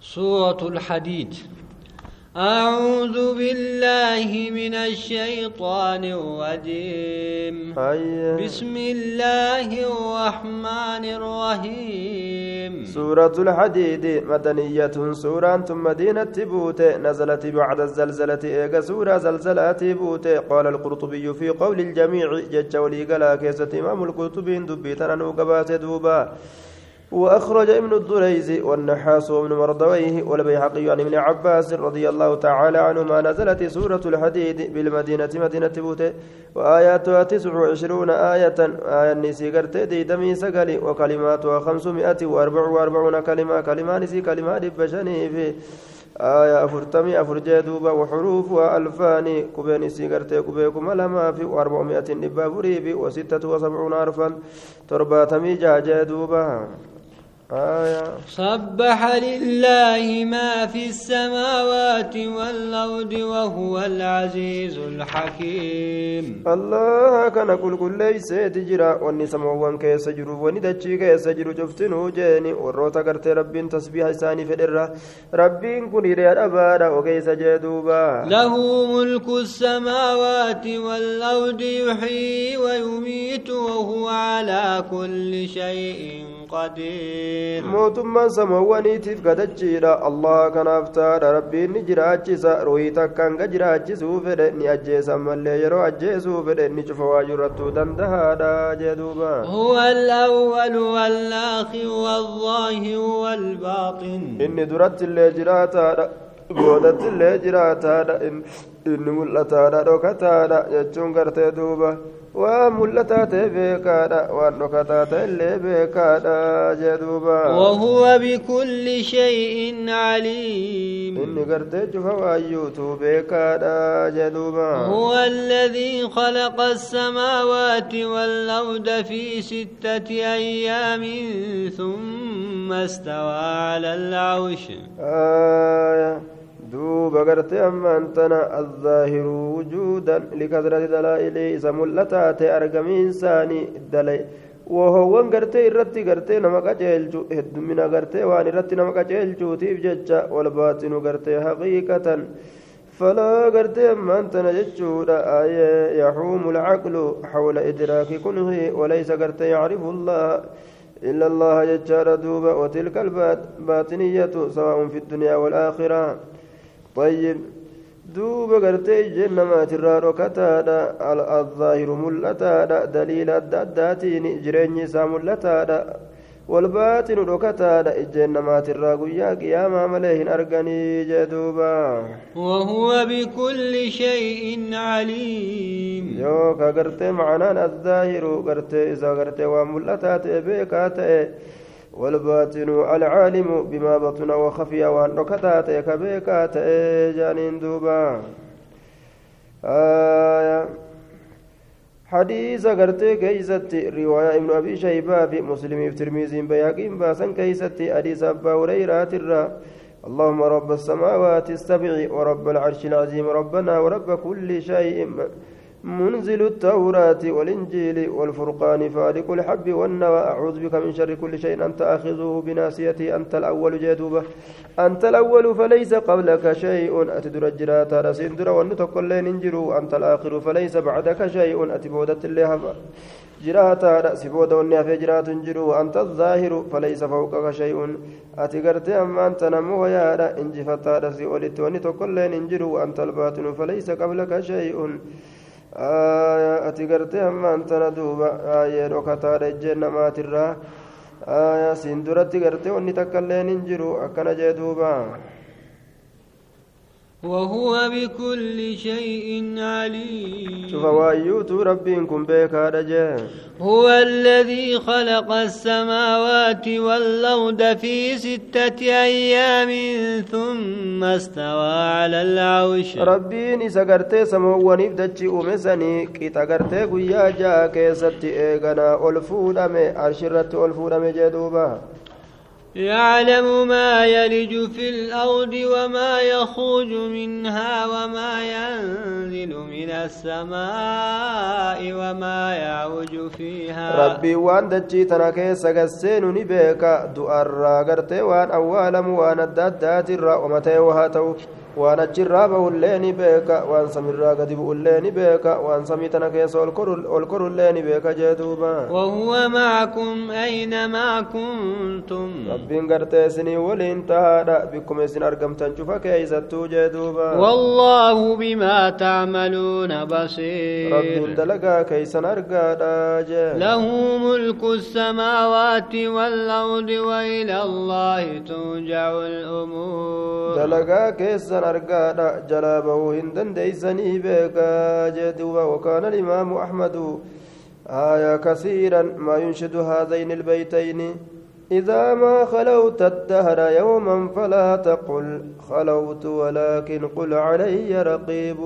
سورة الحديد. أعوذ بالله من الشيطان الرجيم. أي بسم الله الرحمن الرحيم. سورة الحديد مدنية سورة مدينة بوت نزلت بعد الزلزلة إيجا سورة زلزلة بوت. قال القرطبي في قول الجميع جج ولي قلا كيسة إمام القرطبي دبي تنانو قبات دوبا وأخرج ابن الدريز والنحاس وابن مردويه والبيهقي عن ابن عباس رضي الله تعالى عنهما نزلت سورة الحديد بالمدينة مدينة بوته وآياتها تسع وعشرون آية. آية نسي قرتي دي دمي سقلي وكلماتها خمسمائة وأربع وأربعون كلمة. كلمة نسي كلمة بشني في آية أفرتمي أفرجي دوبا وحروفها ألفان كبين سيغرتي كبيكم لما في وأربعمائة نبا فريبي وستة وسبعون ألفا ترباتمي جاجي دوبا. آية. سبح لله ما في السماوات والأرض وهو العزيز الحكيم. الله كان كل كل ليس تجرا وإني سموان كيس جرو وإني دجي كيس جرو جفتنو جيني وروتا قرت رب تسبيح ساني فدرا. ربين كن يريد أبادا وكيس جدوبا. له ملك السماوات والأرض يحيي ويميت وهو على كل شيء قدير gadachiidha allah kanaaf taadha rabbiin ni jiraachisa ruhii takkaan ga jiraachisuu fedhe ni ajjeesan mallee yeroo ajjeesuu fedhe ni cufa waa jirrattuu dandahaadha jee duuba هو الأول والآخر والظاهر والباطن inni duratti illee jiraataadha boodatti illee jiraataadha inni mul'ataadha dhokataadha jechuun gartee duuba waan mul'ataa ta'e beekaadha waan dhokataa ta'e illee beekaadha duuba وهو بكل شيء عليم inni gartee cufa waayyuutuu beekaadha jee duuba هو الذي خلق السماوات والأرض في ستة أيام ثم استوى على دوب غرتي أما أنتنا الظاهر وجودا لكثرة دلائل إذا ملتات أرقم إنساني دلائل وهو غرتي irratti gartee nama qajeelchu heddumina gartee waan irratti nama qajeelchuutiif jecha walbaatinu gartee haqiiqatan فلا قرت أما أنت نجتشود آية يحوم العقل حول إدراك كنه وليس قرت يعرف الله إلا الله ججار دوبا وتلك الباطنية سواء في الدنيا والآخرة. طيب. دوبا قرتي جنما ترارو كتادا الظاهر ملتادا. دليل الداتين جريني ساملتادا. والباطن ركتادا إجنما تراغو يا قياما مليهن أرغني جدوبا. وهو بكل شيء عليم. يوكا قرتي معنى الظاهر. قرتي إذا قرتي وملتات بيكاتي. والباطن العالم بما بطن وخفي وأن ركتات كبيكات جانين دوبا. آية. حديث قرتي كيست رواية ابن أبي شيبة في مسلم في ترمذي بياقين باسا كيست حديث أبا هريرة الرّ اللهم رب السماوات السبع ورب العرش العظيم ربنا ورب كل شيء. منزل التوراة والإنجيل والفرقان فارق الحب والنوى. أعوذ بك من شر كل شيء. أنت آخذه بناسيتي أنت الأول جدوبة أنت الأول فليس قبلك شيء. أتدر الجرات رسندر ونتقل ننجرو أنت الآخر فليس بعدك شيء. أتبودت الله جراتا سبودا ونيافي جرات جرو أنت الظاهر فليس فوقك شيء. أتقرت أما أنت نمو يارا إنجفتا رسي ولت ونتقل ننجرو أنت الباطن فليس قبلك شيء. آية أتقرت أما أنت ندوبا آية ركتا رجل نمات الرا آية سندرت قرت ونتقل ننجرو أكنا جدوبا وهو بكل شيء عليم. هو الذي خلق السماوات والأرض في ستة أيام ثم استوى على العرش. ربي ني سغرت سمو ونبدتي كي تغرت غيا جا كيستي اغنا الفودمه ارشرت جدوبا. يعلم ما يلج في الأرض وما يخرج منها وما ينزل من السماء وما يعوج فيها. ربي وان دجي تنكي سغسين نبيك دؤر غرتي وان أوالم وان الدادات الرا ومتي وهاتو. Waan achirraa bahullee ni beeka waan samirraa gadi bu'ullee ni beeka waan samii tana keessa ol korullee ni beeka jee duuba وهو معكم أينما كنتم ربين قرتي isinii waliin tahaadha bikkuma isin argamtan cufa keeysattuu jee duuba والله بما تعملون بصير rabbiin dalagaa keeysan argaadha jee له ملك السماوات والأرض وإلى الله ترجع الأمور dalagaa keessan argaadha jalaa bahuu hin dandeeysanii beekaa jee duuba wakaana آية كثيرا ما ينشد هذين البيتين إذا ما خلوت الدهر يوما فلا تقل خلوت ولكن قل علي رقيب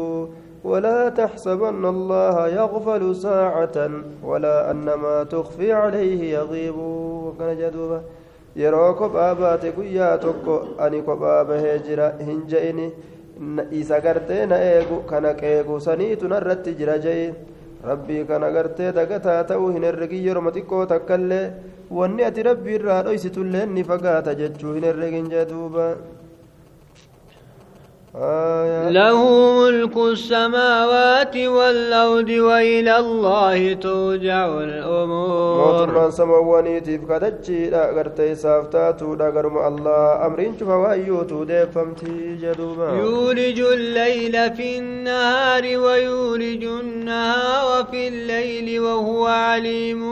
ولا تحسبن الله يغفل ساعة ولا أن ما تخفي عليه يغيب وكان جدوبا yeroo kophaa baate guyyaa tokko ani kophaa bahee jira hin je'ini isa gartee na eegu kana qeegu saniitu narratti jira je'i rabbii kana gartee dagataa ta'uu hin herregin yeroma xiqqoo takkaillee wanni ati rabbii irraa dhoysitullee ni fagaata jechuu hin herregin jee duuba له ملك السماوات والأرض وإلى الله ترجع الأمور. موت سمواني تيف قدجي لا قرتي سافتاتو لا الله. أمرين شفا وأيوتو ديك فمتي جدوبا يولج الليل في النهار ويولج النهار في الليل وهو عليم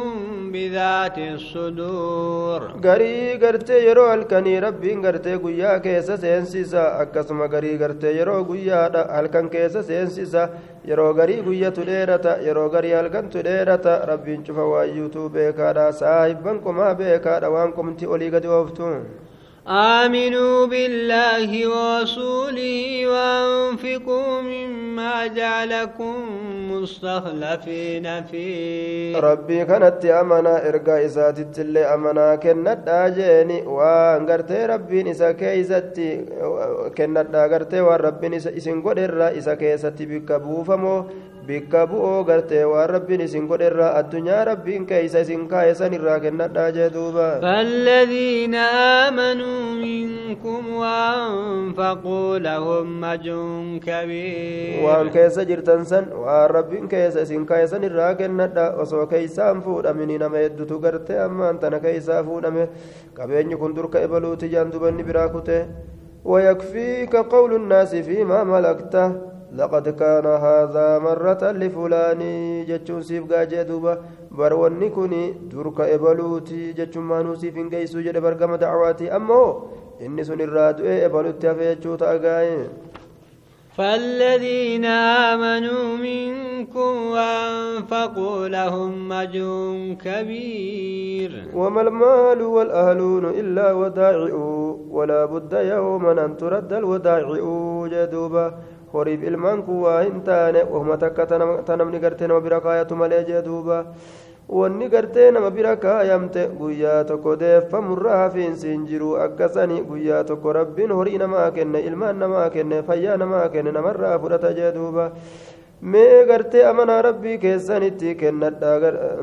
بذات الصدور garii gartee yeroo halkanii rabbiin gartee guyyaa keessa seensisa akkasuma garii gartee yeroo guyyaadha halkan keessa seensisa yeroo garii guyyatu dheerata yeroo garii halkantu dheerata rabbiin cufa waayyuutu beekaadha saahibban qomaa beekaadha waan qomti olii gadi ooftu آمنوا بالله ورسوله وأنفقوا مما جعلكم مستخلفين فيه rabbii kanatti amanaa ergaa isaatitti illee amanaa kennadhaa jeeni waan gartee rabbiin isa keeysatti kennadhaa gartee waan rabbiin isin godherra isa keessatti bikka buufamoo bikka bu'oo gartee waan rabbiin isin godherra addunyaa rabbiin keeysa isin kaa'e san irraa kennadhaa jee duuba فالذين آمنوا منكم وأنفقوا لهم أجر كبير waan keessa jirtan san waan rabbiin keessa isin kaa'e san irraa kennadha osoo keeysaan fuudhamini nama heddutu gartee ammaan tana keeysaa fuudhame qabeenyi kun durka ebaluuti jaan dubanni biraa kute ويكفيك قول الناس فيما ملكته لقد كان هذا مرة لفلان جتشون سيف قاجي دوبا بروني كوني درك إبلوتي جتشون ما نوسيف انقيسو جد برقم دعواتي. أمو إني سن الرادو إبلوتي أفيتشو فالذين آمنوا منكم وأنفقوا لهم أجر كبير. وما المال والأهلون إلا ودائع ولا بد يوما أن ترد الودائع جدوبا. Horiif ilmaan kun waa hin taane wahuma takka ta namni gartee nama bira kaayatu malee jee duuba wanni gartee nama bira kaayamte guyyaa tokko deeffamurra hafiinsi hin jiru akkasani guyyaa tokko rabbiin horii namaa kenne ilmaan namaa kenne fayyaa namaa kenne namarraa fudhata jee duuba mee gartee amanaa rabbii keessanitti kennadha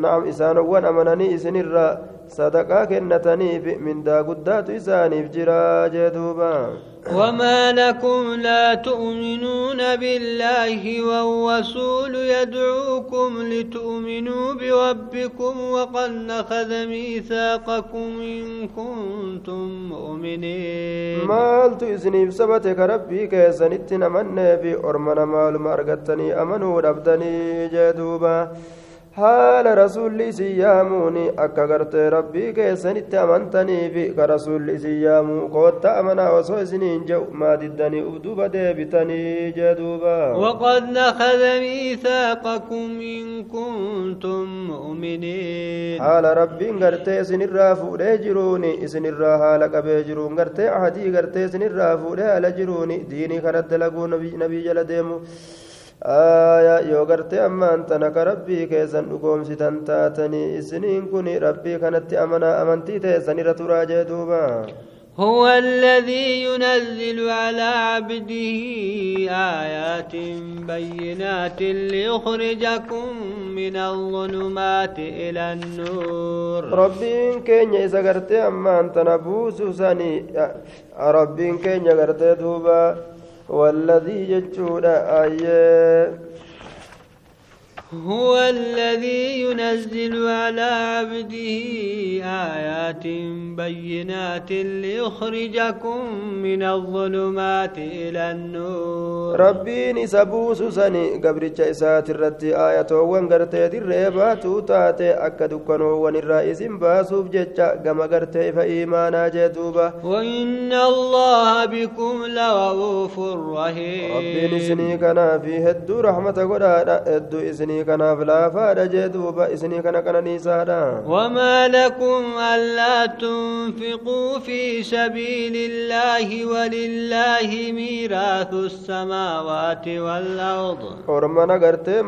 naam isaanowwan amananii isinirraa sadaqaa kennataniif mindaa guddaatu isaaniif jira jee duuba وما لكم لا تؤمنون بالله والرسول يدعوكم لتؤمنوا بربكم وقد نخذ ميثاقكم إن كنتم مؤمنين. ما قلت إذني بسبتك ربي كيسنتنا من نبي أرمنا مال مرقتني أمنوا ربدني جدوبا haala rasuulli isin yaamuun akka gartee rabbii keessanitti amantanii fi ka rasuulli isin yaamuu kootta amanaa osoo isiniin jedhu maa diddanii uf duuba deebitanii jee duuba وقد نخذ ميثاقكم إن كنتم مؤمنين haala rabbiin gartee isinirraa fuudhee jiruun isinirraa haala qabee jiruun gartee ahadii gartee isinirraa fuudhee haala jiruun diinii kanatti dalaguu nabii jala deemu yoo gartee ammaan tana ka rabbii keessan dhugoomsitan taatanii isiniin kun rabbii kanatti amanaa amantii teessan irra turaa jee duuba هو الذي ينزل على عبده آيات بينات ليخرجكم من الظلمات إلى النور ربين كين إذا قرت أما أنت نبوس سني ربين كين قرت دوبا والذي يجود آيات هو الذي ينزل على عبده آيات بينات ليخرجكم من الظلمات إلى النور. ربين سبوس سني قبرتش إسات الرتي آية وانقرتي الريبات تاتي أكد كنو الرئيس باسوف جتش قم قرتي فإيمانا جدوبا وإن الله بكم لرؤوف رحيم. ربين سني كنا في هدو رحمة قد هدو إسني isinii kanaaf laafaadha jee duuba isinii kana qananiisaadha wamaa lakum allaa tunfiquu fi sabiili illaahi walillaahi miiraasu الsamaawaati والأرض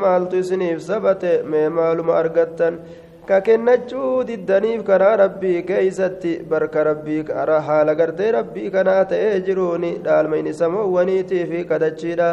maaltu isiniif sabate mee maaluma argattan ka kennachuu diddaniif karaa rabbii keeysatti barka rabbii haala gartee rabbii kanaa ta'ee jiruuni dhaalmayni samoowwaniitii fi kadachiidha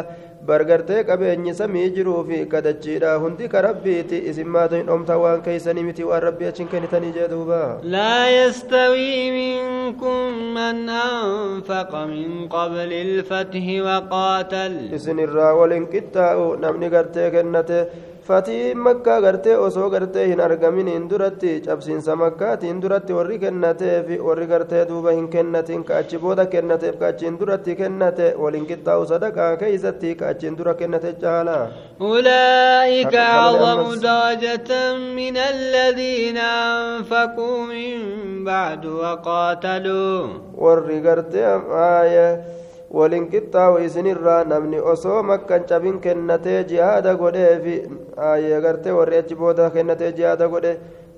bargartee qabeenyi samii jiruu fi kadachiidha hundi ka rabbiiti isin maatoin dhomta waan keeysanii miti waan rabbii achin kennitanii jee duuba laa yastawii minkum man anfaqa min qabli ilfathi waqaatal isin irraa walin qixxaa'u namni gartee kennate fatiin makkaa gartee osoo gartee hin argaminiin duratti cabsiinsa makkaatiin duratti warri kennateef warri gartee duuba hin kennatin ka achi booda kennateef ka achiin duratti kennate waliin qixxaa'u sadaqaa keeysatti ka achiin dura kennate caala أولئك أعظم درجة من الذين أنفقوا من بعد وقاتلوا gartee آية waliin qixxaawu isinirraa namni osoo makkan cabin kennatee jihaada godheefi aayee gartee warri achi booda kennatee jihaada godhe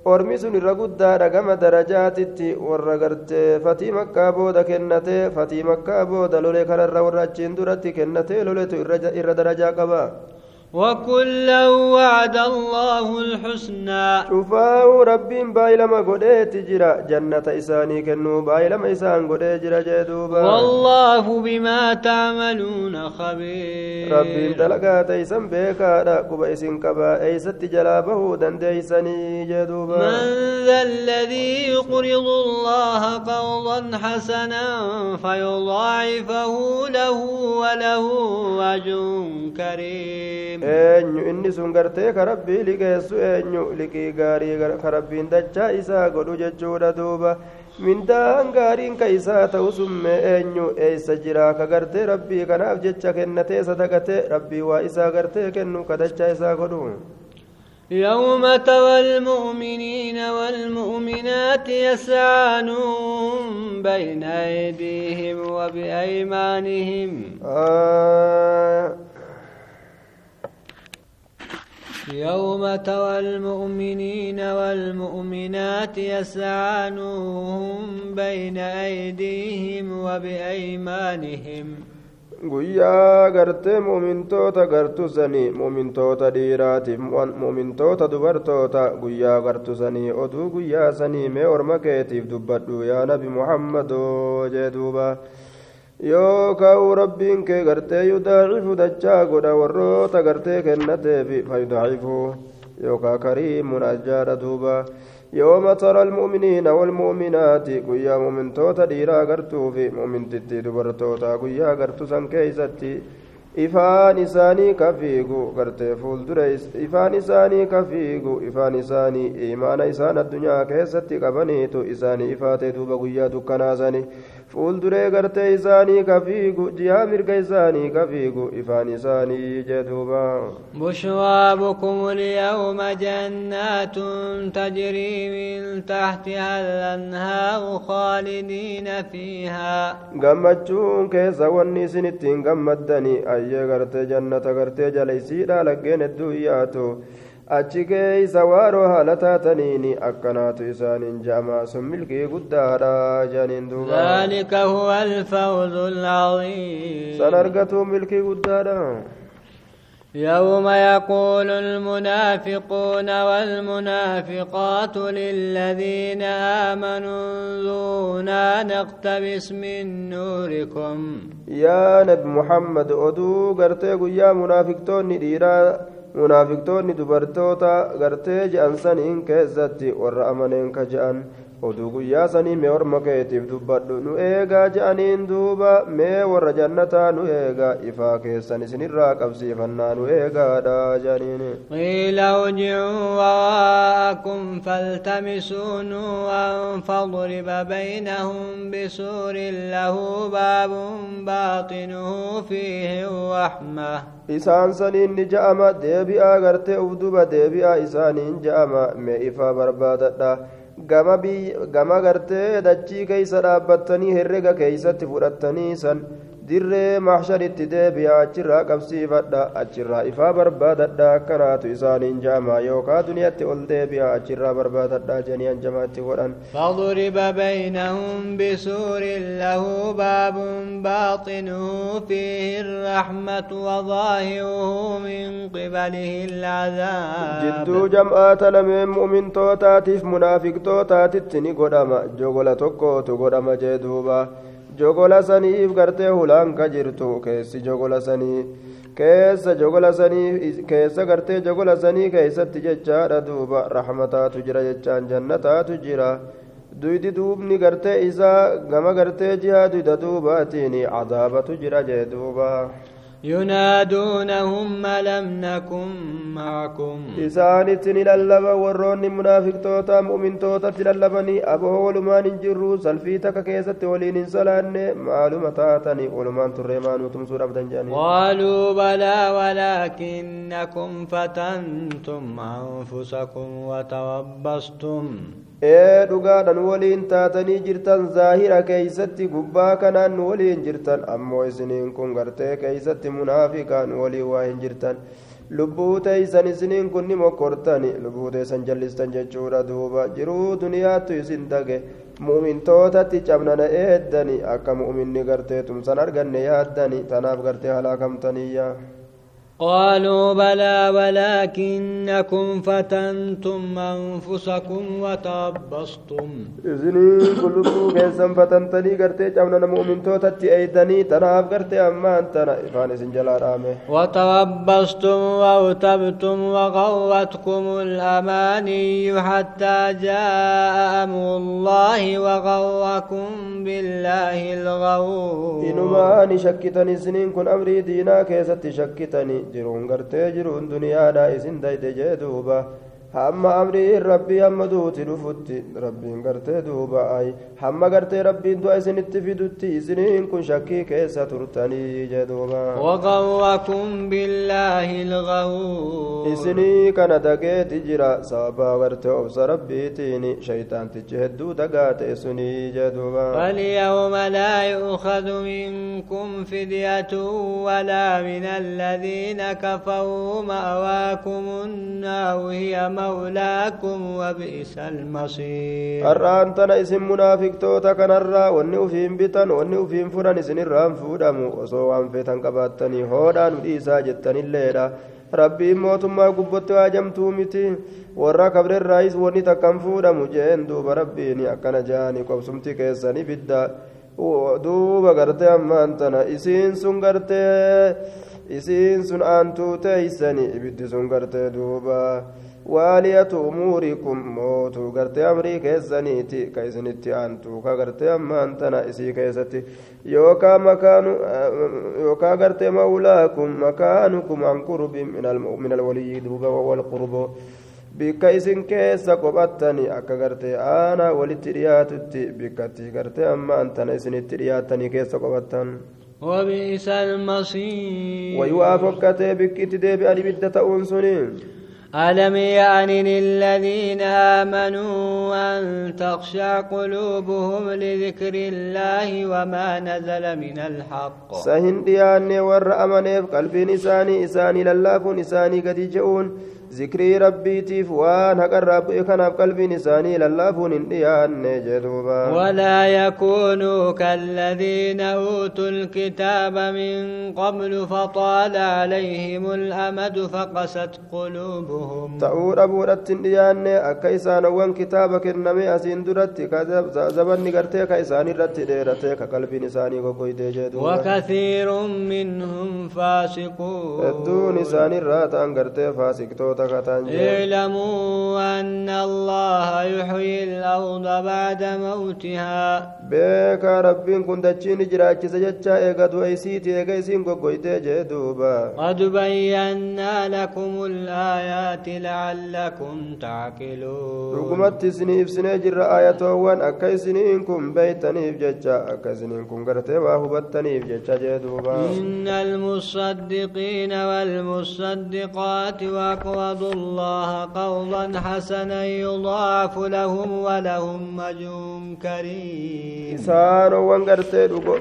ormi sun irra guddaadha gama darajaatitti warra gartee fatii makkaa booda kennatee fatii makkaa booda lole kanarra warra achiin duratti kennatee loletu irra darajaa qaba وكلا وعد الله الحسنى. شفاو ربين بايلما قديت جرا جنة إساني كنو بايلما إسان قديت جرا جدوبا والله بما تعملون خبير. ربين دلقا تيسن بيكا راقب إسن كبا إيست جلابه دنديسني جدوبا من ذا الذي يقرض الله قرضا حسنا فيضاعفه له وله أجر كريم. Eenyu inni sun gartee ka rabbii liqeessu eenyu liqii gaarii ka rabbiin dachaa isaa godhu jechuudha duuba mindaan gaariin ka isaa ta'u summe eenyu eeysa jira ka gartee rabbii kanaaf jecha kennatee sadaqatee rabbii waa isaa gartee kennu ka dachaa isaa godhu يوم ترى المؤمنين والمؤمنات يسعى نورهم بين أيديهم وبأيمانهم آه يوم ترى المؤمنين والمؤمنات يسعى نورهم بين أيديهم وبأيمانهم. قويا قرت مؤمن توتا قرت زني مؤمن توتا ديرات مؤمن توتا دبر توتا قويا قرت زني أدو قويا زني مي أرمكيتي دبر يا نبي محمد وجدوبا yookaan rabbiin kee gartee yudaacifu dachaa godha warroota gartee kennateefi fayudaacifu yookaan kariimun ajaadha duuba yooma tara almu'miniina walmu'minaati guyyaa mu'mintoota dhiiraa gartuu fi mu'mintittii dubartoota guyyaa gartu san keeysatti ifaan isaanii ka fiigu gartee fuuldura ifaan isaanii ka fiigu ifaan isaanii imaana isaan addunyaa keessatti qabaniitu isaanii ifaate duuba guyyaa dukkanaasanii fuulduree gartee isaanii ka fiigu jihaa mirga isaanii ka fiigu ifaan isaanii jedhuuba بشرابكم اليوم جنات تجري من تحتها الأنهار خالدين فيها gammachuun keessa wanni isin ittiin gammaddani ayyee gartee jannata gartee jalaysiidha laggeen hedduu yaatu achi keeysa waaroo haala taataniini akkanaatu isaaniin ja'ama sun milkii guddaadha jedhaniin duuba ذلك هو الفوز العظيم san argatuun milkii guddaadha يوم يقول المنافقون والمنافقات للذين آمنوا انظرونا نقتبس من نوركم يا نبي محمد أدو قرتي يا منافقتون ديرا gartee je'an saniin keessatti warra amaneen ka je'an oduu guyyaa sanii mee orma keetiif dubbadhu. Nu eegaa ja'aniin duuba mee warra jannataa nu eegaa. Ifaa keessan isinirraa qabsiifannaa nu eegaadha je'aniin. Qiila uji'uu waraakum faltamisuu nuuran fadriba baynahum bisuurin lahuu baabun baaxinuhu fiihi rahmah isaan saniin ni ja'ama deebi'aa gartee uf duba deebi'aa isaaniin ja'ama mee ifaa barbaadadha. Gama gartee dachii keeysa dhaabbattanii herrega keeysatti fudhattanii san dirree mahsharitti deebi'a achirraa qabsiifadha achirraa ifaa barbaadadha akkanaatu isaaniin ja'ama yookaa duniyatti ol deebi'a achirraa barbaadadha janii anjamaatti godhan فضرب بينهم بسور له باب باطنه فيه الرحمة وظاهره من قبله العذاب جدو جمعات لمن مؤمن توتاتيف منافق توتاتي نقدما جوغلا توكو تقدما جدوبا jogola saniif gartee hulaan ka jirtu keessi jogola sanii keessa jogola sanii keessa gartee jogola sanii keessatti jechaadha duuba raxmataatu jira jechaan jannataatu jira duydi duubni gartee isaa gama gartee jihaa duyda duubaatiin cadaabatu jira jee duuba ينادونهم ألم نكن معكم؟ إسانت للبا ورون منافق توتا مؤمن توتا للبني أبو ولمان جرو سلفيتك كيست ولين سلان معلومة تاتني ولمان تريمان وتمسور أبدا جاني. قالوا بلى ولكنكم فتنتم أنفسكم وتربصتم. Ee dhugaadhan waliin taatanii jirtan zaahira keeysatti gubbaa kanaan nu waliin jirtan ammoo isiniin kun gartee keeysatti munaafiqaan walii waa hin jirtan lubbuu teeysan isiniin kun ni mokkortani lubbuu teeysan jallistan jechuudha duuba jiruu duniyaattu isin dage mu'mintootatti cabnana eeddani akka mu'minni gartee tumsan arganne yaaddani tanaaf gartee halaakamtaniyya قالوا بلى ولكنكم فتنتم أنفسكم وتربصتم. إذنين كلكم كيسن فتنتني قرتي جمنا مؤمن توتتي أيدني تناف قرتي أما أنتنا إفاني سنجلال آمي وتربصتم وارتبتم وغرتكم الأماني حتى جاء أمر الله وغركم بالله الغرور. إنما أني شكتني سنين كن أمري دينا كيست شكتني jiruun gartee jiruun duniyaadha isin dayde jee duuba hamma amrii rabbii hamma duuti dhufutti rabbiin gartee duuba ay hamma gartee rabbiin du'a isinitti fidutti isiniin kun shakkii keessa turtanii jee duuba وغركم بالله الغرور isinii kana dageeti jira sababaa gartee obsa rabbiitiin shaytaantichi hedduu dagaate sunii jee duuba فاليوم لا يؤخذ منكم فدية ولا من الذين كفروا مأواكم النار هي مولاكم وبئس المصير har'aan tana isin munaafiqtoota kanarraa wanni ufiin bitan wanni ufiin furan isinirraan fuudhamu osoo waan feetan qabaattanii hoodhaan dhiisaa jettanilleedha rabbiin mootummaa gubbotti waajamtuu miti warra kabrerraayis wanni takkan fuudhamu jeen duuba rabbiin akkana jaani qobsumti keessani bidda duuba gartee ammaan tana isiin sun gartee isiin sun aantuu teeysani ibiddi sun gartee duuba Waaliyatu umuurikum mootuu gartee amrii keessaniiti ka isinitti aantu ka gartee ammaan tana isii keessatti yookaa makaanu yookaa gartee mawlaakum makaanukum an qurbin min alwaliyyi duuba wawalqurbo bikka isin keessa qophattani akka gartee aanaa walitti dhiyaatutti bikkatti gartee ammaan tana isinitti dhiyaattanii keessa qophattan وبئس المصير fokkatee bikkitti deebi'an ibidda ta'uun suniin ألم يأن للذين آمنوا أن تخشع قلوبهم لذكر الله وما نزل من الحق؟ سهن دياني ور أمنيف قلبين إساني إساني للاف إساني قد جئون ذكري ربيتيف وان هقرب كناف قلبي نساني للافون انديان جدوبا ولا يكونوا كالذين أوتوا الكتاب من قبل فطال عليهم الأمد فقست قلوبهم dhabuudhatti hin dhiyaanne akka isaanowwan kitaaba kenname asiin duratti ka zabanni gartee ka isaanirratti dheerate ka qalbiin isaanii goggoytee jedhu وكثير منهم فاسقون ta'an gartee faasiqtoota kataan jee اعلموا أن الله يحيي الأرض بعد موتها. بك رب كنت تشيني جراك سجدتا إيقاد وإيسيتي إيقاسين قويتي جدوبا قد بينا لكم الآيات لعلكم تعقلون. رقمت سنيف سنجر آيات وان أكي سنينكم بيتني بجتا أكي سنينكم قرتي واهو بتني بجتا جدوبا إن المصدقين والمصدقات وأقوام اقرضوا الله قرضا حسنا يضاعف لهم ولهم مجوم كريم. إسان وانغرتي دوغو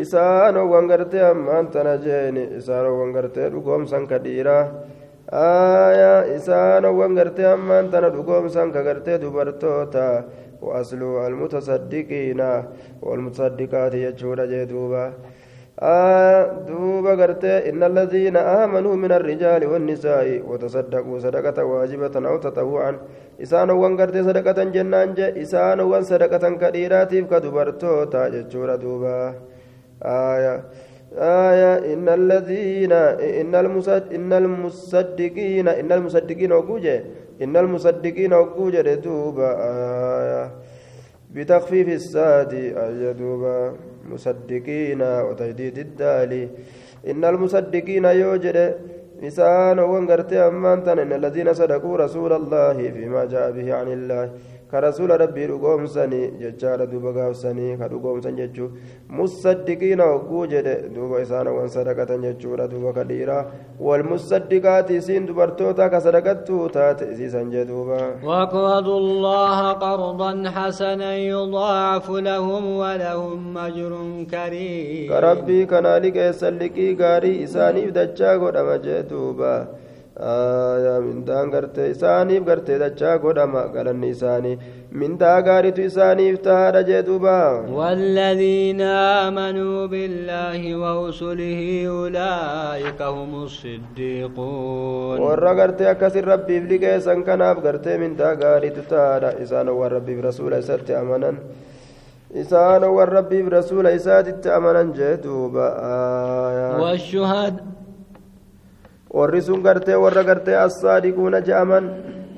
إسان وانغرتي أم أنت نجيني إسان وانغرتي دوغو أمسان كديرا. آيا إسان وانغرتي أم أنت ندوغو أمسان كغرتي دوبرتوتا. وأصلوا المتصدقين والمتصدقات يجور جيدوبا دوبا قرتي إن الذين آمنوا من الرجال والنساء وتصدقوا صدقة واجبة أو تطوعا. إسان وان قرتي صدقة جنان جي إسان وان صدقة كثيرات كدبرتوتا جتشورا دوبا. آية آية إن الذين إن المصد إن المصدقين إن المصدقين وجوجه إن المصدقين وجوجه دوبا. آية بتخفيف الساد آية دوبا مصدقين وتجديد الدال. إن المصدقين يوجد إسان وانقرت أمانتا إن الذين صدقوا رسول الله فيما جاء به عن الله. كرسول ربي رقوم سني ججار دوبا قاو سني كرقوم سن ججو مصدقين وقوجد دوبا إسان وان صدقة ججورا دوبا كديرا والمصدقات سين دبرتوتا كصدقتو تات إسيسان جدوبا وأقرضوا الله قرضا حسنا يضاعف لهم ولهم أجر كريم كربي كنالك يسلكي غاري إسانيف دجا godhama jee duuba. aayaa mindaan gartee isaaniif gartee dachaa godhama galanni isaanii mindaa gaariitu isaaniif tahaadha jee duuba والذين آمنوا بالله ورسله أولئك هم الصديقون warra gartee akkasin rabbiif liqeessan kanaaf gartee mindaa gaariitu tahaadha isaanowwan rabbiif rasuula isatti amanan isaanowwan rabbiif rasuula isaatitti amanan jee duuba aayaa والشهد warri sun gartee warra gartee assaadiquuna je'aman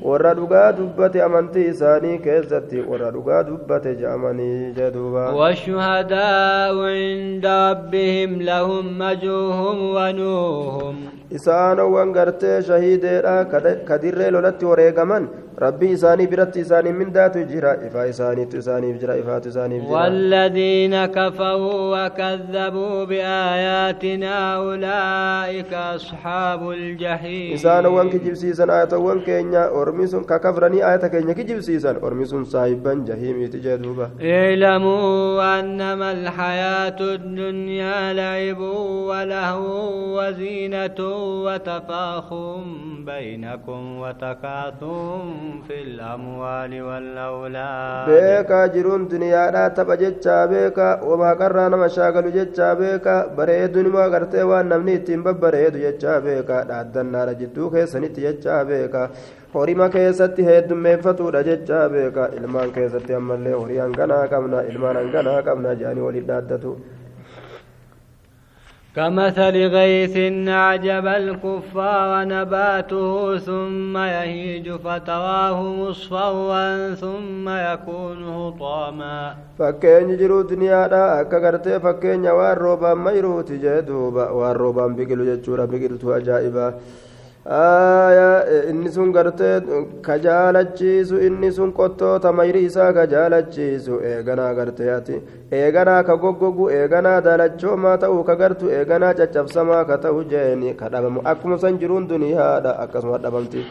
warra dhugaa dubbate amantii isaanii keessatti warra dhugaa dubbate je'amanii jedhuuba والشهداء عند ربهم لهم أجرهم ونورهم isaanowwan gartee shahiideedha kadirree lolatti wareegaman rabbii isaanii biratti isaanii mindaatu jira ifaa isaaniitu isaaniif jira ifaatu isaaniif jira والذين كفروا وكذبوا بآياتنا أولئك أصحاب الجحيم isaanowwan kijibsiisan ayatawwan keenya ormi sun kakafranii ayata keenya kijibsiisan ormi sun saahibban jahiimiiti jedhuuba اعلموا أنما الحياة الدنيا لعب ولهو وزينة وتفاخر بينكم وتكاثر في الأموال والأولاد beekaa jiruun duniyaadhaa tapha jechaa beeka wamaqarraa nama shaagalu jechaa beeka bareedunima gartee waan namni ittiin babbareedu jechaa beeka dhaaddannaadha jidduu keessanitti jechaa beeka horima keessatti heddummeeffatuudha jechaa beeka ilmaan keessatti ammallee horii hanganaa qabna ilmaan hanganaa qabna jedhanii waliin dhaaddatu كمثل غيث أعجب الكفار نباته ثم يهيج فتراه مصفرا ثم يكون هطاما فكين يجرو الدنيا لا كغرت فكين يوار ربا ما يروت جدوبا وار بقلو جدشورا inni sun gartee ka jaalachiisu inni sun qottoota mayri isaa ka jaalachiisu eeganaa gartee ati eeganaa ka goggogu eeganaa daalachoomaa ta'uu ka gartu eeganaa caccabsamaa ka ta'u jeeni ka dhabamu akkuma san jiruun duniyaadha akkasuma dhabamti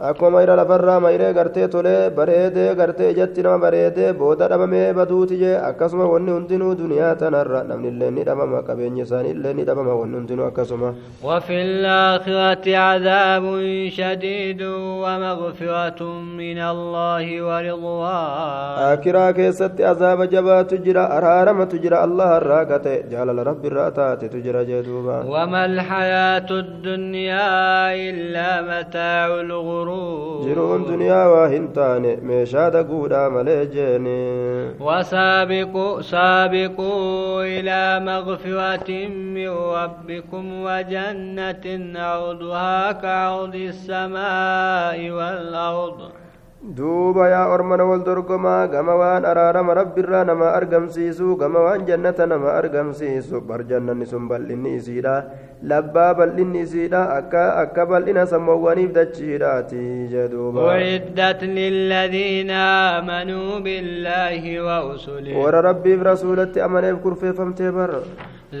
akkuma mayra lafarraa mayree gartee tolee bareedee gartee ijatti nama bareedee booda dhabamee baduuti jee akkasuma wanni hundinuu duniyaa tanarra namni illee ni dhabama qabeenyi isaanii illee ni dhabama wanni hundinuu akkasuma وفي الآخرة عذاب شديد ومغفرة من الله ورضوان آكرا كيست عذاب جبا تجرى أرارم تجرى الله الراكة جال رب الراتات تجرى جدوبا وما الحياة الدنيا إلا متاع الغرور jiruun duniyaa waa hin taane meeshaa daguudha malee jeeni. وسابقوا سابقوا إلى مغفرة من ربكم وجنة عرضها كعرض السماء والأرض duuba yaa ormana wal dorgomaa gama waan araarama rabbiirraa nama argamsiisu gama waan jannata nama argamsiisu bar jannanni sun bal'inni isiidha labbaa bal'inni isiidha akka akka bal'ina sammoowwaniif dachiidhaati jedhuuba أعدت للذين آمنوا بالله ورسله warra rabbiif rasuulatti amaneef kurfeeffamtee bara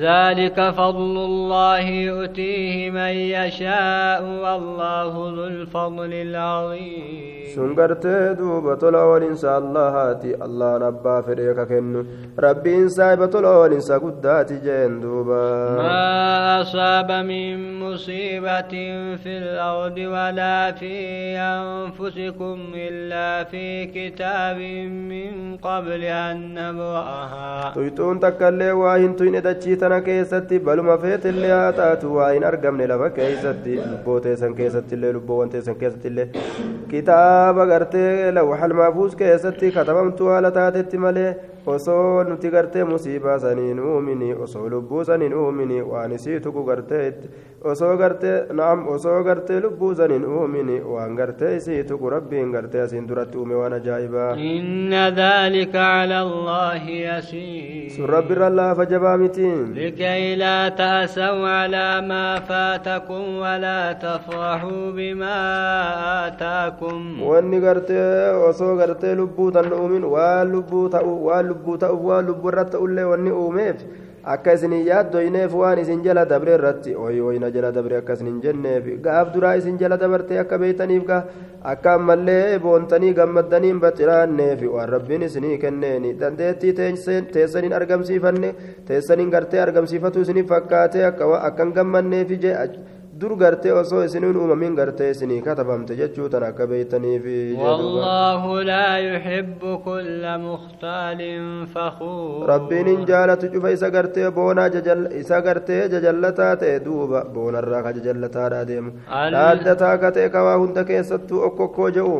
ذلك فضل الله يؤتيه من يشاء والله ذو الفضل العظيم. سنقرت دوبة الأول إنسى الله هاتي الله ربا فريك كن ربي إنسى بطل أول قدات جين دوبا ما أصاب من مصيبة في الأرض ولا في أنفسكم إلا في كتاب من قبل أن نبرأها. تويتون تكالي واهن تويني tana keessatti baluma feetillee haa taatu waa hin argamne lafa keessatti lubboo teessan keessattillee lubboowwan teessan keessattillee kitaaba gartee lawxal maafuus keessatti katabamtuu haala taatetti malee osoo nuti gartee musiibaa saniin uumini osoo lubbuu saniin uumini waan isii tuqu gartee osoo gartee naam osoo gartee lubbuu saniin uumini waan gartee isii tuqu rabbiin gartee asiin duratti uume waan ajaa'ibaa إن ذلك على الله يسير sun rabbirra laafa jabaa mitiin لكي لا تأسوا على ما فاتكم ولا تفرحوا بما آتاكم wanni gartee osoo gartee lubbuu tan uumin waan lubbuu ta'u waan lubbuu ta'uuf waan lubbuu irratti ta'ullee wanni uumeef akka isin yaaddoyneef waan isin jala dabre irratti oyi oyna jala dabre akka isin hin jenneef gaaf duraa isin jala dabarte akka beeytaniif ka akka ammallee boontanii gammaddaniin baxiraanneef waan rabbiin isinii kenneeni dandeettii teessaniin argamsiifanne teessaniin gartee argamsiifatu isiniif fakkaate akka akkan gammanneef jee dur gartee osoo isiniin uumamin gartee isinii katabamte jechuu tan akka beeytaniif والله لا يحب كل مختال فخور rabbiin hin jaalatu cufa isa gartee boonaa isa gartee jajallataa ta'e duuba boonarraa ka jajallataadha deemu dhaaddataa ka ta'e kawaa hunda keessattuu okkokkoo je'u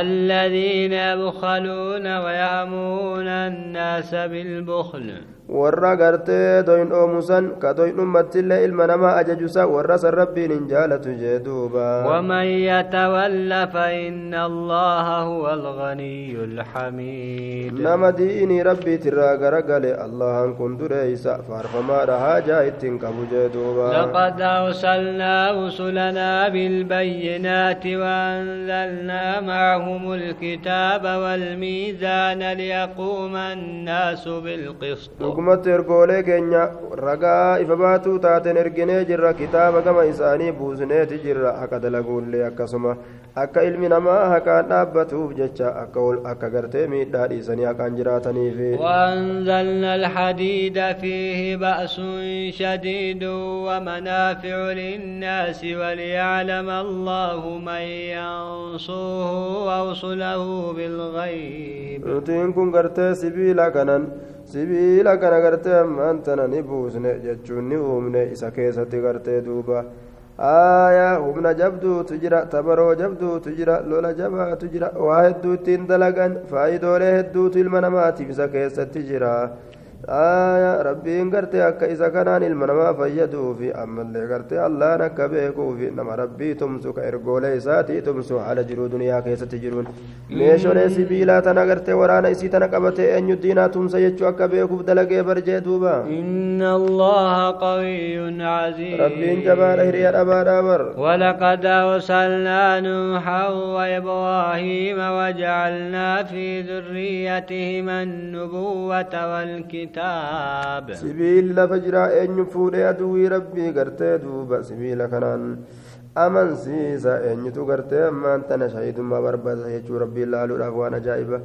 الذين يبخلون ويأمرون الناس بالبخل warra gartee doyin oomusan ka doyin ummattillee ilma namaa ajajusa warra san rabbiin hin jaalatu jee duuba ومن يتول فإن الله هو الغني الحميد nama diinii rabbiitirraa garagale allahan kun dureeysa faarfamaadha haajaa ittiin qabu jee duuba لقد أرسلنا رسلنا بالبينات وأنزلنا معهم الكتاب والميزان ليقوم الناس بالقسط dhugumatti ergoolee keenya ragaa ifa baatuu taateen erginee jirra kitaaba gama isaanii buusneeti jirra haqa dalaguullee akkasuma akka ilmi namaa haqaan dhaabbatuuf jecha akka gartee miidhaa dhiisanii haqaan jiraataniif وأنزلنا الحديد فيه بأس شديد ومنافع للناس وليعلم الله من ينصره ورسله بالغيب kun gartee sibiila kanan sibiila kana gartee ammaan tana ni buusne jechuun ni uumne isa keessatti gartee duuba aayaa humna jabduutu jira tabaroo jabduutu jira lola jabaatu jira waa hedduu ittiin dalagan faayidoolee hedduutu ilma namaatiif isa keessatti jira aayaa rabbiin gartee akka isa kanaan ilma namaa fayyaduufi ammallee gartee allaan akka beekuufi nama rabbii tumsu ka ergoolee isaatii tumsu haala jiruu duniyaa keessatti jiruun meeshoolee sibiilaa tana gartee waraana isii tana qabatee eenyu diinaa tumsa jechuu akka beekuuf dalagee barjee duuba إن الله قوي عزيز rabbiin jabaadha hiriya dhabaadhaa bar ولقد أرسلنا نوحا وإبراهيم وجعلنا في ذريتهما النبوة والكتاب sibiilli lafa jiraa eenyu fuudhee aduwwii rabbii gartee duuba sibiila kanaan amansiisa eenyutu gartee ammaan tana shahidummaa barbaada jechuu rabbiin laaluudhaaf waan ajaa'iba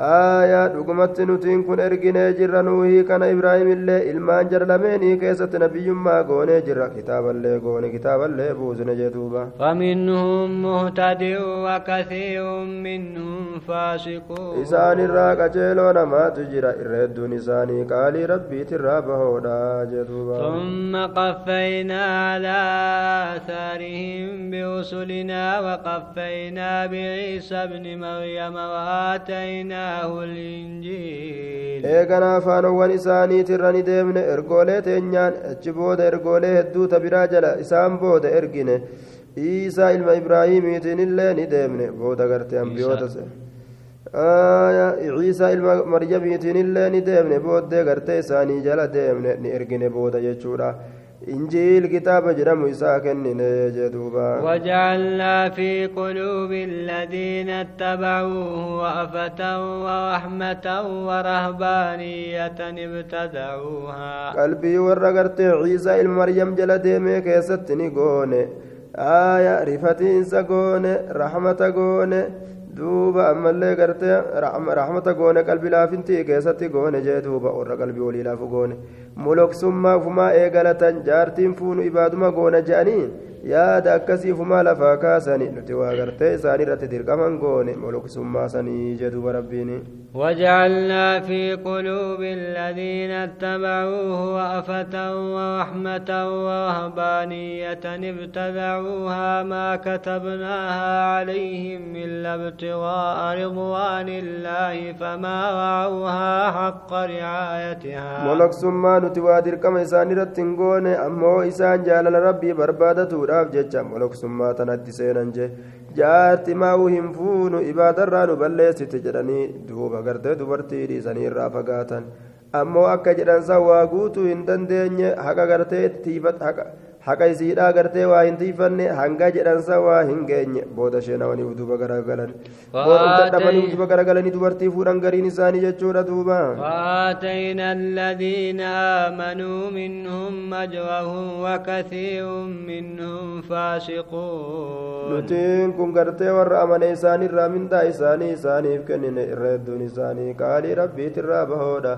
aayaa dhugumatti nutiin kun erginee jirra nuuhii kana ibraahimillee ilmaan jarlameenii keessatti nabiyyummaa goonee jirra kitaaballee goone kitaaballee buusne jeduuba فمنهم مهتدئ وكثير منهم فاسقون isaan irraa qaceeloo namaatu jira irra hedduun isaanii qaalii rabbiitirraa bahoodha jeduuba ثم قفينا على آثارهم برسلنا وقفينا بعيسى ابن مريم وآتيناه الإنجيل eeganaa faanowwan isaaniitirra ni deemne ergoolee teenyaan achi booda ergoolee hedduu tabiraa jala isaan booda ergine iisaa ilma ibraahiimiitiin illee ni deemne booda gartee ambiyoota ciisaa ilma maryamiitiin illee ni deemne booddee gartee isaanii jala deemne ni ergine kitaaba jedhamu isaa kennine jedhuuba وجعلنا في قلوب الذين اتبعوه رأفة ورحمة ورهبانية ابتدعوها ciisaa ilma maryam jala deemee keessatti ni goone aaya rifatiinsa goone rahmata goone duuba ammallee gartee rahmata goone qalbii laafintii keessatti goone jee duuba warra qalbii walii laafu goone. Moloksummaa ufumaa eegalatan jaartiin fuunu ibaaduma goona je'anii yaada akkasii ufumaa lafaa kaasani nuti waa gartee isaanii irratti dirqaman goone moloksummaa sanii jee duuba rabbiini وجعلنا في قلوب الذين اتبعوه وأفة ورحمة ورهبانية ابتدعوها ما كتبناها عليهم إلا ابتغاء رضوان الله فما رعوها حق رعايتها. ملك ثم توادر كما إسان رتنقون أمو إسان جال لربي بربادة راف جج ملك ثم تندسين jaarti maa'uu hin fuunu ibaadarraa nu balleessite jedhanii duuba gartee dubartii dhiisanii irraa fagaatan ammoo akka jedhansa waa guutuu hin dandeenye haqa gartee haqa isiidhaa gartee waa hin tiifanne hanga jedhansa waa hin geenye booda sheenawanii duuba garagalan boodhumta dhabanii duuba garagalanii dubartii fuudhan gariin isaanii jechuudha duuba وآتينا الذين آمنوا منهم أجرهم وكثير منهم فاسقون kun gartee warra amane isaanirraa mindaa isaanii isaaniif kennine irra hedduun isaanii qaalii rabbiitirraa bahoodha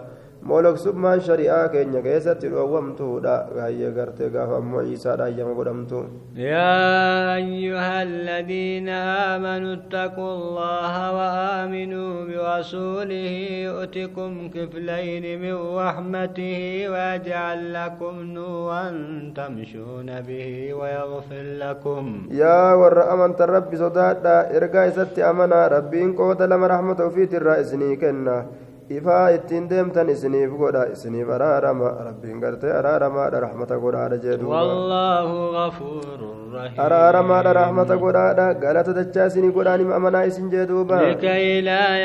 moloksummaan shari'aa keenya keessatti dhoowwamtuudha gaayye gartee gaafa ammoo ciisaadha ayyama godhamtu يا أيها الذين آمنوا اتقوا الله وآمنوا برسوله يؤتكم كفلين من رحمته ويجعل لكم نورا تمشون به ويغفر لكم yaa warra amantan rabbi sodaadha ergaa isatti amanaa rabbiin qooda lama rahmata ofiitirraa isinii kenna ifaa ittiin deemtan isiniif godha isiniif araarama rabbiin gartee araaramaadha rahmata godhaadha jedhu والله غفور رحيم araaramaadha rahmata godhaadha galata dachaa isinii godhaan hima amanaa isin jee duuba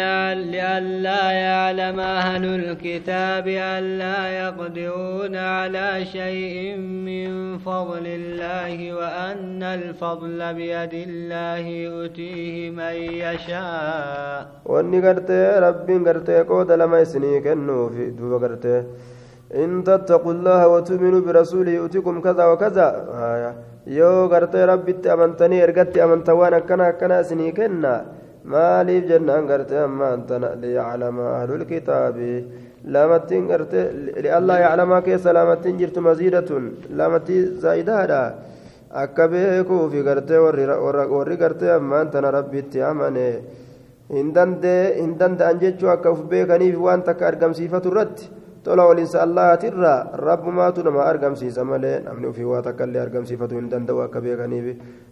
يعل لئلا يعلم أهل الكتاب ألا يقدرون على شيء من فضل الله وأن الفضل بيد الله يؤتيه من يشاء wanni gartee rabbiin gartee qooda lama isinii kennuufi duuba gartee in tattaqu llaha watuminuu birasuulihi yu'tikum kaza wakaza haya yoo gartee rabbitti amantanii ergatti amantan waan akkana akkana isinii kenna. Maaliif jennaan gartee ammaan tana liyaclama ahlulkitaabi lamattiin gartee liallaa yaclamaa keessa lamattiin jirtu maziidatun. Lamattii zaa'idaadha akka beekuufi gartee warri gartee ammaan tana rabbitti amane. Hin danda'an jechuu akka uf beekaniif waan takka argamsiifatu irratti tola waliinsa allahaatirraa rabbumaatu nama argamsiisa malee namni ufii waa takka illee argamsiifatu hin danda'u akka beekaniif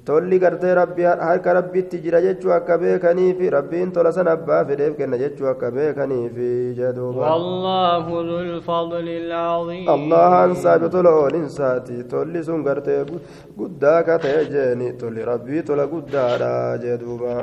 tolli gartee rabbi harka rabbitti jira jechuu akka beekaniif rabbiin tola san abbaa fedheef kenna jechuu akka beekaniif jedhuuba والله ذو الفضل العظيم allahaan saabe tola oolinsaati tolli sun gartee guddaa ka ta'e jeeni tolli rabbii tola guddaadha jedhuuba